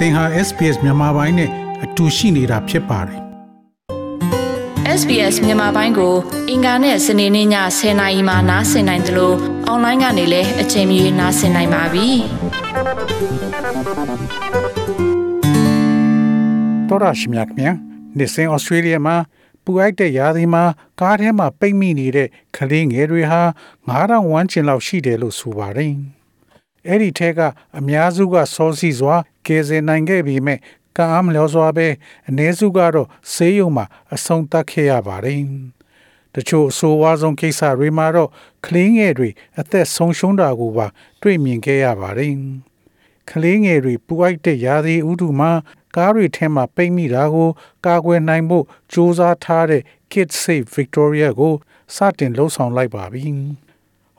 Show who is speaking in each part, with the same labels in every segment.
Speaker 1: သင်ဟာ SPS မြန်မာပိုင်းနဲ့အတူရှိနေတာဖြစ်ပါတယ်
Speaker 2: SBS မြန်မာပိုင်းကို အင်ကာနဲ့စနေနေ့ည10:00နာရီမှနားဆင်နိုင်တယ်လို့အွန်လိုင်းကနေလည်းအချိန်မီနားဆင်နိုင်ပါပြီ။
Speaker 1: တော်ရရှိမြခင်နေစင်ဩစတြေးလျမှာပူအိုက်တဲ့ရာသီမှာကားထဲမှာပိတ်မိနေတဲ့ကလေးငယ်တွေဟာ9000ဝန်းကျင်လောက်ရှိတယ်လို့ဆိုပါတယ် အဲ့ဒီထဲကအများစုကစောစီစွာကယ်ဆယ်နိုင်ခဲ့ပေမဲ့ကံအားမလျော်စွာပဲအ ਨੇ စုကတော့ဆေးရုံမှာအဆုံးသတ်ခဲ့ရပါတယ်တချို့အဆိုးဝါးဆုံးကိစ္စတွေမှာတော့ကလေးငယ်တွေအသက်ဆုံးရှုံးတာကိုပါတွေ့မြင်ခဲ့ရပါတယ်ကလေးငယ်တွေပူအိုက်တဲ့ရာသီဥတုမှာကားတွေထဲမှာပိတ်မိတာကို ကာကွယ်နိုင်ဖို့စူးစမ်းထားတဲ့ Kids Safe Victoria ကိုစတင်လှုပ်ဆောင်လိုက်ပါပြီ။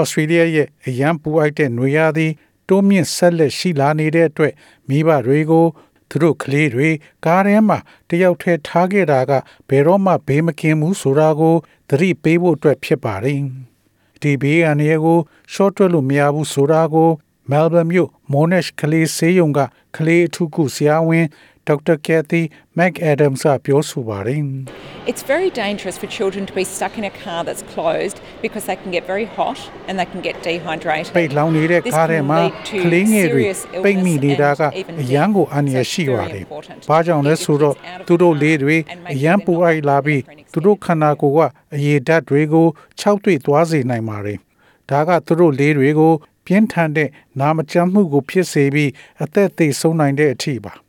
Speaker 1: Australia ရဲ့အရန်ပူအိုက်တဲ့နွေရာသီတိုးမြင့်ဆက်လက်ရှိလာနေတဲ့အတွက်မိဘတွေကိုသူတို့ကလေးတွေကားထဲမှာတယောက်တည်းထားခဲ့တာကဘယ်တော့မှဘေးမကင်းဘူးဆိုတာကိုသတိပေးဖို့အတွက်ဖြစ်ပါတယ်။ဒီဘေးအန္တရာယ်ကိုရှော့တွက်လို့မရဘူးဆိုတာကို Melbourne မြို့ Monash ကလေးဆေးရုံကကလေးအထူးကုဆရာဝန် Dr. Kathy McAdams ကပြောဆိုပါတယ်။
Speaker 3: It's very dangerous for children to be stuck in a car that's closed because they can get very hot and they can get dehydrated.
Speaker 1: ပိတ်လောင်နေတဲ့
Speaker 3: This
Speaker 1: ကားထဲ
Speaker 3: can
Speaker 1: မှာ
Speaker 3: lead to
Speaker 1: ကလေးငယ်တွေ
Speaker 3: serious
Speaker 1: ပိတ်မိ
Speaker 3: illness
Speaker 1: နေတာက
Speaker 3: and even
Speaker 1: အရန်ကို
Speaker 3: death.
Speaker 1: အန္တရာယ်
Speaker 3: So
Speaker 1: ရှိ
Speaker 3: it's
Speaker 1: ပါ
Speaker 3: very
Speaker 1: တယ်
Speaker 3: important ။
Speaker 1: ဘာကြောင့်လဲ
Speaker 3: to keep
Speaker 1: ဆိုတော့
Speaker 3: kids out of
Speaker 1: သူတို့
Speaker 3: the
Speaker 1: လေးတွေ
Speaker 3: and make
Speaker 1: အရန်
Speaker 3: them
Speaker 1: ပူအိုက်လာပြီး
Speaker 3: for an
Speaker 1: သူတို့
Speaker 3: extended
Speaker 1: ခန္ဓာကိုယ်ကအရေဓာတ်တွေကိုခြောက်သွေ့သွားစေနိုင်ပါတယ်။ဒါကသူတို့လေးတွေကိုပြင်းထန်တဲ့နာမကျန်းမှုကိုဖြစ်စေပြီးအသက်သေဆုံးနိုင်တဲ့အထိပါ။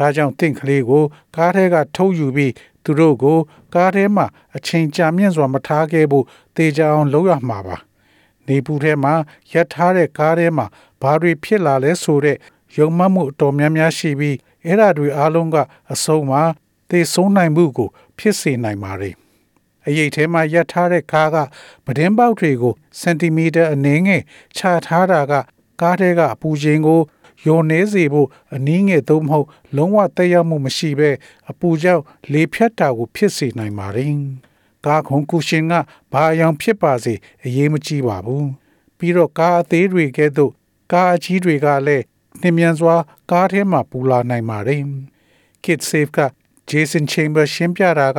Speaker 1: ဒါကြောင့်တင့်ကလေးကိုကားထဲကထုတ်ယူပြီးသူတို့ကိုကားထဲမှာအချိန်ကြာမြင့်စွာမထားခဲ့ဖို့တေချာအောင်လုပ်ရမှာပါ။နေပူထဲမှာရက်ထားတဲ့ကားထဲမှာဘာတွေဖြစ်လာလဲဆိုတဲ့ယုံမှတ်မှုအတော်များများရှိပြီးအဲ့ဓာတွေအားလုံးကအဆုံးမှာသေဆုံးနိုင်မှုကို ဖြစ်စေနိုင်ပါတယ်။အရေးထဲမှာရက်ထားတဲ့ကားကပဒင်းပေါက်တွေကိုစင်တီမီတာအနည်းငယ်ခြာထားတာက ကားထဲကအပူချိန်ကို ယိုနေစေဖို့အနည်းငယ်သို့မဟုတ် လုံးဝတက်ရောက်မှုမရှိဘဲအပူကြောင့်လေဖြတ်တာကိုဖြစ်စေနိုင်ပါတယ်။ကားခုံကူရှင်ကဘာအယောင်ဖြစ်ပါစေအရေးမကြီးပါဘူး။ပြီးတော့ကားအသေးတွေကဲ့သို့ကားအကြီးတွေကလည်းနှင်းမြန်စွာကားထဲမှာပူလာနိုင်ပါတယ်။ Kid Safe က Jason Chamber ရှင်းပြတာက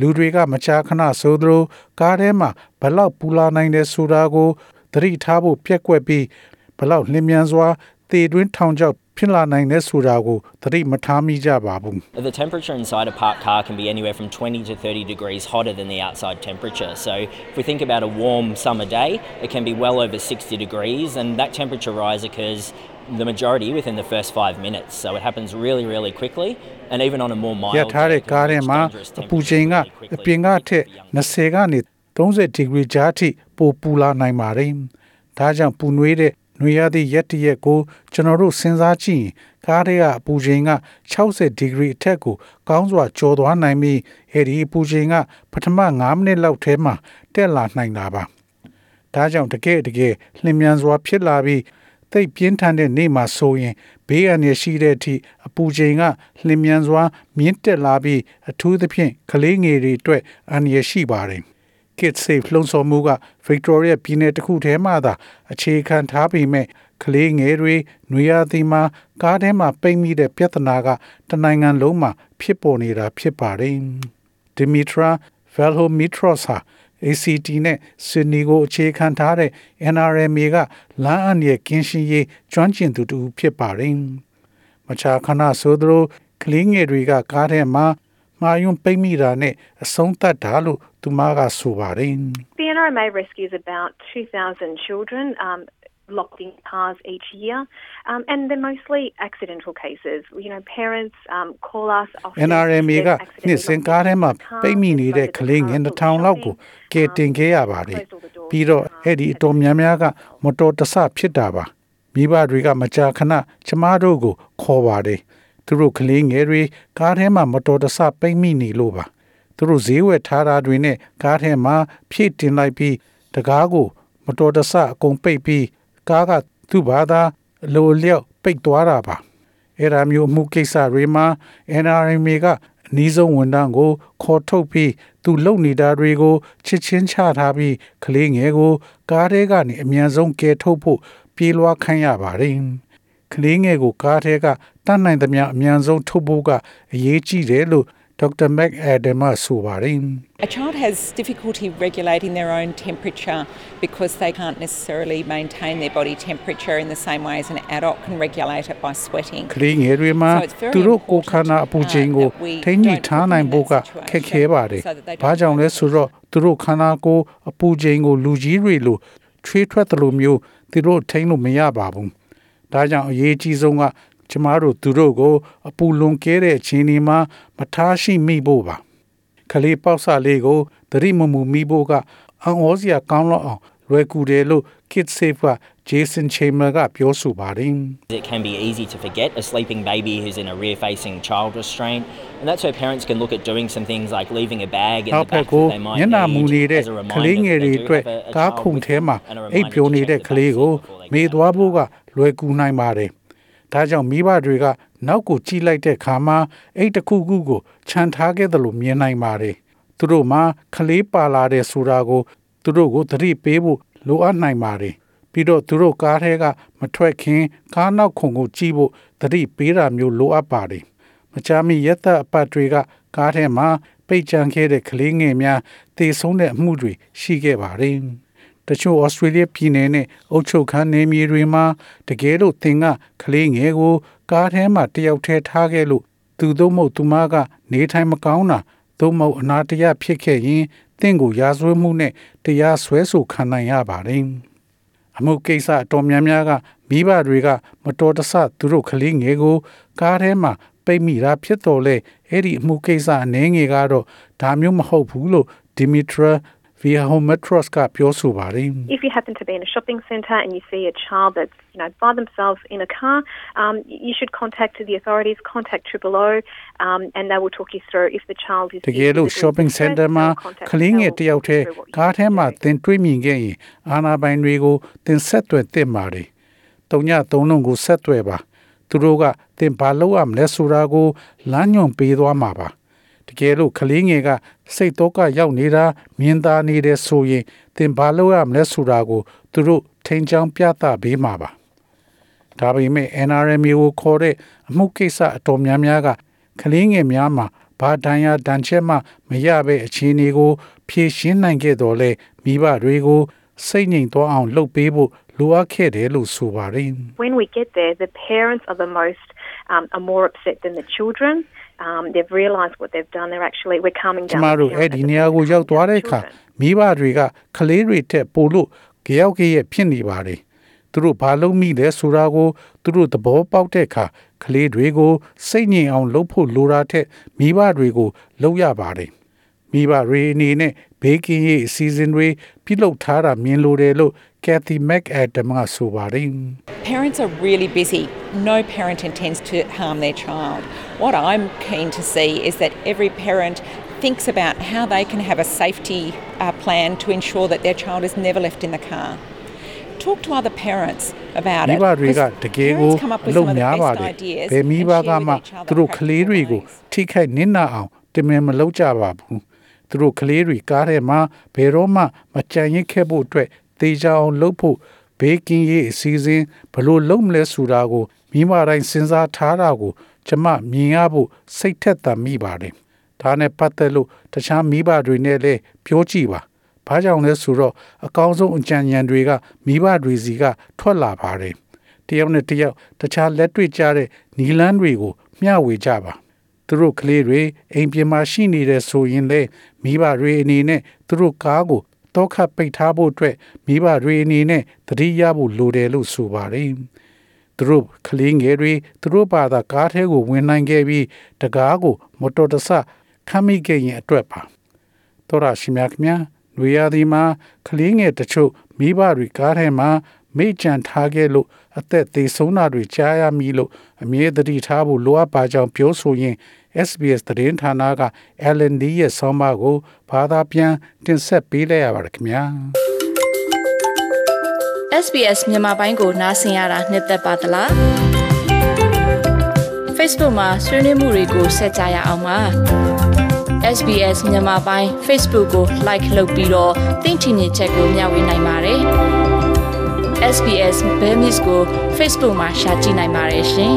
Speaker 1: လူတွေကမကြာခဏဆိုသလိုကားထဲမှာဘလောက်ပူလာနိုင်တယ်ဆိုတာကိုသတိထားဖို့ပြက်ကွက်ပြီးဘလောက်လျင်မြန်စွာ သေတွင်းထောင်ချောက်ဖြစ်လာနိုင်တယ်ဆိုတာကိုသတိမထားမိကြပါဘူး
Speaker 4: The temperature inside a parked car can be anywhere from 20 to 30 degrees hotter than the outside temperature. So, if we think about a warm summer day, it can be well over 60 degrees, and that temperature rise occurs the majority within the first five minutes. So, it happens really, really quickly, and even on a more mild
Speaker 1: ရထားတဲ့
Speaker 4: day, it
Speaker 1: ကား
Speaker 4: can
Speaker 1: ထဲ
Speaker 4: reach
Speaker 1: မှာ
Speaker 4: dangerous
Speaker 1: အပူချိန်က
Speaker 4: temperatures really
Speaker 1: အ
Speaker 4: quickly,
Speaker 1: ပြင်ကထက်
Speaker 4: particularly for young
Speaker 1: 20ကနေ30ဒီဂရီကြားထိပိုပူလာနိုင်ပါတယ်။ဒါကြောင့်ပူနွေးတဲ့ နွေရသည့်ရက်တစ်ရက်ကိုကျွန်တော်တို့စဉ်းစားကြည့်ရင်ကားထဲကအပူချိန်က60ဒီဂရီအထက်ကိုကောင်းစွာကျော်သွားနိုင်ပြီးအဲဒီအပူချိန်ကပထမ9မိနစ်လောက်ထဲမှာတက်လာနိုင်တာပါ။ဒါကြောင့်တကယ်တကယ်လျင်မြန်စွာဖြစ်လာပြီးသိပ်ပြင်းထန်တဲ့နေ့မှာဆိုရင်ဘေးအန္တရာယ်ရှိတဲ့အထိအပူချိန်ကလျင်မြန်စွာမြင့်တက်လာပြီးအထူးသဖြင့်ကလေးငယ်တွေအတွက်အန္တရာယ်ရှိပါတယ်။ Kid Safe လှုံ့ဆော်မှုက Victoria ပြည်နယ်တစ်ခုထဲမှာသာအခြေခံထားပေမဲ့ကလေးငယ်တွေနွေရာသီမှာကားထဲမှာပိတ်မိတဲ့ပြဿနာကတနိုင်ငံလုံးမှာဖြစ်ပေါ်နေတာဖြစ်ပါတယ်။ Dimitra Velhomitros ဟာ ACT နဲ့ Sydney ကိုအခြေခံထားတဲ့ NRMA ကလမ်းအန္တရာယ်ကင်းရှင်းရေးကျွမ်းကျင်သူတူဖြစ်ပါတယ်။မချာခဏဆိုသလိုကလေးငယ်တွေကကားထဲမှာ မှာယွန်းပိတ်မိတာနဲ့အဆုံးသတ်တာလို့သူမကဆိုပါတယ်
Speaker 5: The NRMA rescues about 2,000 children um, locked in cars each year, um, and they're mostly accidental cases. You know, parents um, call us often.
Speaker 1: NRMA က
Speaker 5: they've accidentally
Speaker 1: နှစ်စဉ်ကားထဲမှာ
Speaker 5: locked in
Speaker 1: ပိတ်မိနေတဲ့ကလေးငယ်တစ်ထောင်လောက်ကိုကယ်တင်ခဲ့ရပါတယ်ပြီးတော့အဲ့ဒီအတော်များများကမတော်တဆဖြစ်တာပါမိဘတွေကမကြာခဏကျမတို့ကိုခေါ်ပါတယ် သူတို့ကလေးငယ်တွေကားထဲမှာမတော်တဆပိတ်မိနေလို့ပါသူတို့ဈေးဝယ်ထားတာတွေနဲ့ကားထဲမှာဖြည့်တင်လိုက်ပြီးတကားကို မတော်တဆအကုန်ပိတ်ပြီးကားကသူ့ဘာသာအလိုအလျောက်ပိတ်သွားတာပါအဲ့ဒါမျိုးအမှုကိစ္စတွေမှာ NRMA ကအနည်းဆုံးဝန်ထမ်းကို ခေါ်ထုတ်ပြီးသူလုပ်နေတာတွေကိုချစ်ချင်းချထားပြီးကလေးငယ်ကို ကားထဲကနေအမြန်ဆုံးကယ်ထုတ်ဖို့ပြေးလွှားခိုင်းရပါတယ်။ကလေးငယ်ကိုကားထဲက တတတ်နိုင်သမျှအမြန်ဆုံးထုတ်ဖို့ကအရေးကြီးတယ်လို့ဒေါက်တာမက်အဒမ်မဆိုပါတယ်
Speaker 3: A child has difficulty regulating their own temperature because they can't necessarily maintain their body temperature in the same way as an adult can regulate it by sweating.
Speaker 1: ကလေးငယ်တွေမှာ
Speaker 3: So it's very
Speaker 1: သူတို့ကိုယ်
Speaker 3: important,
Speaker 1: ခန္ဓာအပူချိန်ကို
Speaker 3: uh, that we
Speaker 1: ထိန်းညှိ
Speaker 3: don't
Speaker 1: ထား
Speaker 3: put them
Speaker 1: နိုင်
Speaker 3: in
Speaker 1: ဖို့က
Speaker 3: that
Speaker 1: ခက်
Speaker 3: situation
Speaker 1: ခဲပါတယ်
Speaker 3: so that they don't
Speaker 1: ဘာကြောင့်လဲဆိုတော့သူတို့ခန္ဓာကိုယ်အပူချိန်ကိုလူကြီးတွေလိုချွေးထွက်တယ်လို့မျိုးသူတို့ထိန်းလို့မရပါဘူးဒါကြောင့်အရေးကြီးဆုံးက ကျမတို့သူတို့ကို အပူလွန်ကဲတဲ့အချိန်ဒီမှာမထားရှိမိဖို့ပါခလေးပေါက်စလေးကိုသတိမမူမိဖို့ကအံ့ဩစရာကောင်းတော့အောင်လွယ်ကူတယ်လို့ Kids Safe က Jason Chamber ကပြောဆိုပါတယ်
Speaker 4: It can be easy to forget a sleeping baby who's in a rear facing child restraint, and that's where parents can look at doing some things like leaving a bag in
Speaker 1: နော
Speaker 4: the
Speaker 1: က်ဖက်
Speaker 4: back
Speaker 1: ကို
Speaker 4: that they might
Speaker 1: မျက်နှာမူနေ
Speaker 4: need
Speaker 1: တဲ့
Speaker 4: as a
Speaker 1: ကလေး
Speaker 4: reminder
Speaker 1: ငယ်
Speaker 4: that
Speaker 1: တွေ
Speaker 4: they do
Speaker 1: အတွက်
Speaker 4: have a, a
Speaker 1: ကား
Speaker 4: child
Speaker 1: ခုန်
Speaker 4: with
Speaker 1: ထဲ
Speaker 4: them
Speaker 1: မှာ
Speaker 4: and a
Speaker 1: အိပ်
Speaker 4: reminder
Speaker 1: ပျော်
Speaker 4: to
Speaker 1: နေ
Speaker 4: check
Speaker 1: တဲ့
Speaker 4: the
Speaker 1: ကလေး
Speaker 4: back
Speaker 1: ကို
Speaker 4: seat before they
Speaker 1: မေ
Speaker 4: go
Speaker 1: သွားဖို့ကလွယ်ကူနိုင်ပါတယ် ဒါကြောင့်မိဘတွေကနောက်ကိုကြည့်လိုက်တဲ့အခါမှာအိတ်တစ်ခုခုကိုခြံထားခဲ့တယ်လို့မြင်နိုင်ပါတယ်သူတို့မှာကလေးပါလာတဲ့ဆိုတာကိုသူတို့ကိုသတိပေးဖို့လိုအပ်နိုင်ပါတယ်ပြီးတော့သူတို့ကားထဲကမထွက်ခင်ကားနောက်ခုံကိုကြည့်ဖို့သတိပေးတာမျိုးလိုအပ်ပါတယ်မချမ်းမီရက်သက်အပတ်တွေကကားထဲမှာပိတ်ကြံခဲ့တဲ့ကလေးငယ်များတည်ဆုံးတဲ့အမှုတွေရှိခဲ့ပါတယ်။ တချို့ဩစတြေးလျပြည်နယ်နဲ့အုပ်ချုပ်ခန်းနယ်မြေတွေမှာတကယ်လို့သင်ကကလေးငယ်ကိုကားထဲမှာတယောက်တည်းထားခဲ့လို့သူတို့မဟုတ်သူမကနေထိုင်မကောင်းတာသို့မဟုတ်အနာတရဖြစ်ခဲ့ရင်တင့်ကိုရာဇဝတ်မှုနဲ့တရားစွဲဆိုခံနိုင်ရပါတယ်။အမှုကိစ္စအတော်များများကမိဘတွေကမတော်တဆသူတို့ကလေးငယ်ကိုကားထဲမှာပိတ်မိတာဖြစ်တော်လဲအဲ့ဒီအမှုကိစ္စအနေငယ်ကတော့ဒါမျိုးမဟုတ်ဘူးလို့ Dimitra Viahometros ကပြောဆိုပါတယ်
Speaker 5: If you happen to be in a shopping centre and you see a child that's you know by themselves in a car, um, you should contact the authorities, contact Triple O, um, and they will talk you through if the child is.
Speaker 1: တကယ်လို့
Speaker 5: exhibiting
Speaker 1: shopping
Speaker 5: distress,
Speaker 1: center မှာ
Speaker 5: they'll contact-
Speaker 1: ကလေးငယ်
Speaker 5: they'll
Speaker 1: တယောက်
Speaker 5: walk
Speaker 1: တည်း
Speaker 5: through what you
Speaker 1: ကားထဲမှာ
Speaker 5: need to do.
Speaker 1: သင်တွေ့မြင်ခဲ့ရင်အာနာပိုင်တွေကိုသင်ဆက်သွယ်သင့်ပါတယ်။တုံညသုံးလုံးကိုဆက်သွယ်ပါ။သူတို့ကသင်ဘာလုပ်ရမလဲဆိုတာကိုလမ်းညွှန်ပေးသွားမှာပါ။တ ကယ်လို့ကလေးငယ်ကစိတ်တော့ကရောက်နေတာမြင်သာနေတယ်ဆိုရင်သင်ဘာလုပ်ရမလဲဆိုတာကိုသူတို့ထိန်ချောင်းပြသပေးမှာပါ။ဒါပေမဲ့ NRMA ကိုခေါ်တဲ့အမှုကိစ္စအတော်များများကကလေးငယ်များမှာဘာဒဏ်ရာဒဏ်ချက်မှမရပဲအခြေအနေကိုဖြေရှင်းနိုင်ခဲ့တော်လဲမိဘတွေကိုစိတ်ငြိမ်သွားအောင် လုပ်ပေးဖို့လိုအပ်ခဲ့တယ်လို့ဆိုပါတယ်
Speaker 5: When we get there, the parents are the most um, are more upset than the children. Um, they've realised what they've done. They're actually we're calming
Speaker 1: ကျ
Speaker 5: down.
Speaker 1: မ
Speaker 5: the
Speaker 1: တို့
Speaker 5: parent
Speaker 1: အဲ့
Speaker 5: at
Speaker 1: ဒီ
Speaker 5: the
Speaker 1: နေရာ
Speaker 5: time
Speaker 1: ကို
Speaker 5: to
Speaker 1: ရောက်
Speaker 5: calm
Speaker 1: သွား
Speaker 5: down
Speaker 1: တဲ့
Speaker 5: the
Speaker 1: အခါ
Speaker 5: children.
Speaker 1: မိဘတွေကကလေးတွေတက်ပို့လို့ကြောက်ကြရဲ့ဖြစ်နေပါတယ်သူတို့ဘာလုပ်မိလဲဆိုတာကိုသူတို့သဘောပေါက်တဲ့အခါကလေးတွေကိုစိတ်ငြိမ်အောင်လုပ်ဖို့လိုတာထက်မိဘတွေကိုလုပ်ရပါတယ်မိဘတွေအနေနဲ့ဘေးကင်းရေးအစီအစဉ်တွေပြုလုပ်ထားတာမြင်လိုတယ်လို့ Kathy McAdam ကဆိုပါတယ်
Speaker 3: Parents are really busy. No parent intends to harm their child. What I'm keen to see is that every parent thinks about how they can have a safety uh, plan to ensure that their child is never left in the car. Talk to other parents about
Speaker 1: မိ
Speaker 3: it.
Speaker 1: ဘတွေက
Speaker 3: because
Speaker 1: တကယ်ကို
Speaker 3: parents come up
Speaker 1: အ
Speaker 3: with
Speaker 1: လုပ်
Speaker 3: some of the
Speaker 1: များပါ
Speaker 3: best
Speaker 1: တယ်
Speaker 3: ideas
Speaker 1: ဘယ်မိ
Speaker 3: and
Speaker 1: ဘ
Speaker 3: share
Speaker 1: က
Speaker 3: with
Speaker 1: မှ
Speaker 3: each other
Speaker 1: သူတို့ကလေးတွေကို
Speaker 3: practical ways.
Speaker 1: ထိခိုက်နစ်နာအောင်တင်မင်မလုပ်ကြပါဘူးသူတို့ကလေးတွေကားထဲမှာဘယ်တော့မှမကြံရစ်ခဲ့ဖို့အတွက် တေချာအောင်လုပ်ဖို့ဘေးကင်းရေးအစီအစဉ်ဘယ်လို့လုပ်မလဲဆိုတာကိုမိမတိုင်းစဉ်းစားထားတာကို ကျမမြင်ရဖို့စိတ်ထက်သန်မိပါတယ်ဒါနဲ့ပတ်သက်လို့တခြားမိဘတွေနဲ့လည်းပြောကြည့်ပါ။ဘာကြောင့်လဲဆိုတော့အကောင်းဆုံးအကြံဉာဏ်တွေကမိဘတွေစီကထွက်လာပါတယ်။တယောက်နဲ့တယောက်တခြားလက်တွေ့ကြတဲ့နီလန်းတွေကိုမျှဝေကြပါ။သူတို့ကလေးတွေအိမ်ပြင်မှာရှိနေတဲ့ဆိုရင်လေမိဘတွေအနေနဲ့သူတို့ကားကို တောခတ်ပိတ်ထားဖို့အတွက်မိဘတွေအနေနဲ့သတိရဖို့လိုတယ်လို့ဆိုပါတယ်။သူတို့ကလေးငယ်တွေသူတို့ဘာသာကားထဲကိုဝင်နိုင်ခဲ့ပြီးတကားကိုမတော်တဆခမ်းမိခဲ့ရင်အတွက်ပါတော်ရရှိမြခင်များຫນွေရသည်မှာကလေးငယ်တချို့မိဘတွေကားထဲမှာမိကြံထားခဲ့လို့အသက်သေးဆုံးတာတွေကြားရမည်လို့အမြဲတတိထားဖို့လိုအပ်ပါကြောင်းပြောဆိုရင် SBS သတင်းဌာနက LND ရဲ့ဆောင်းပါးကိုဘာသာပြန်တင်ဆက်ပေးလိုက်ရပါတယ်ခင်ဗျာ
Speaker 2: SBS မြန်မာပိုင်းကိုနားဆင်ရတာနှစ်သက်ပါတလား Facebook မှာဆွေးနွေးမှုတွေကိုဆက်ကြရအောင်ပါ SBS မြန်မာပိုင်း Facebook ကို like လုပ်ပြီးတော့သင်ချင်တဲ့ချက်ကိုမျှဝေနိုင်ပါတယ် SBS Bemis ကို Facebook မှာ share ကြည့်နိုင်ပါတယ်ရှင်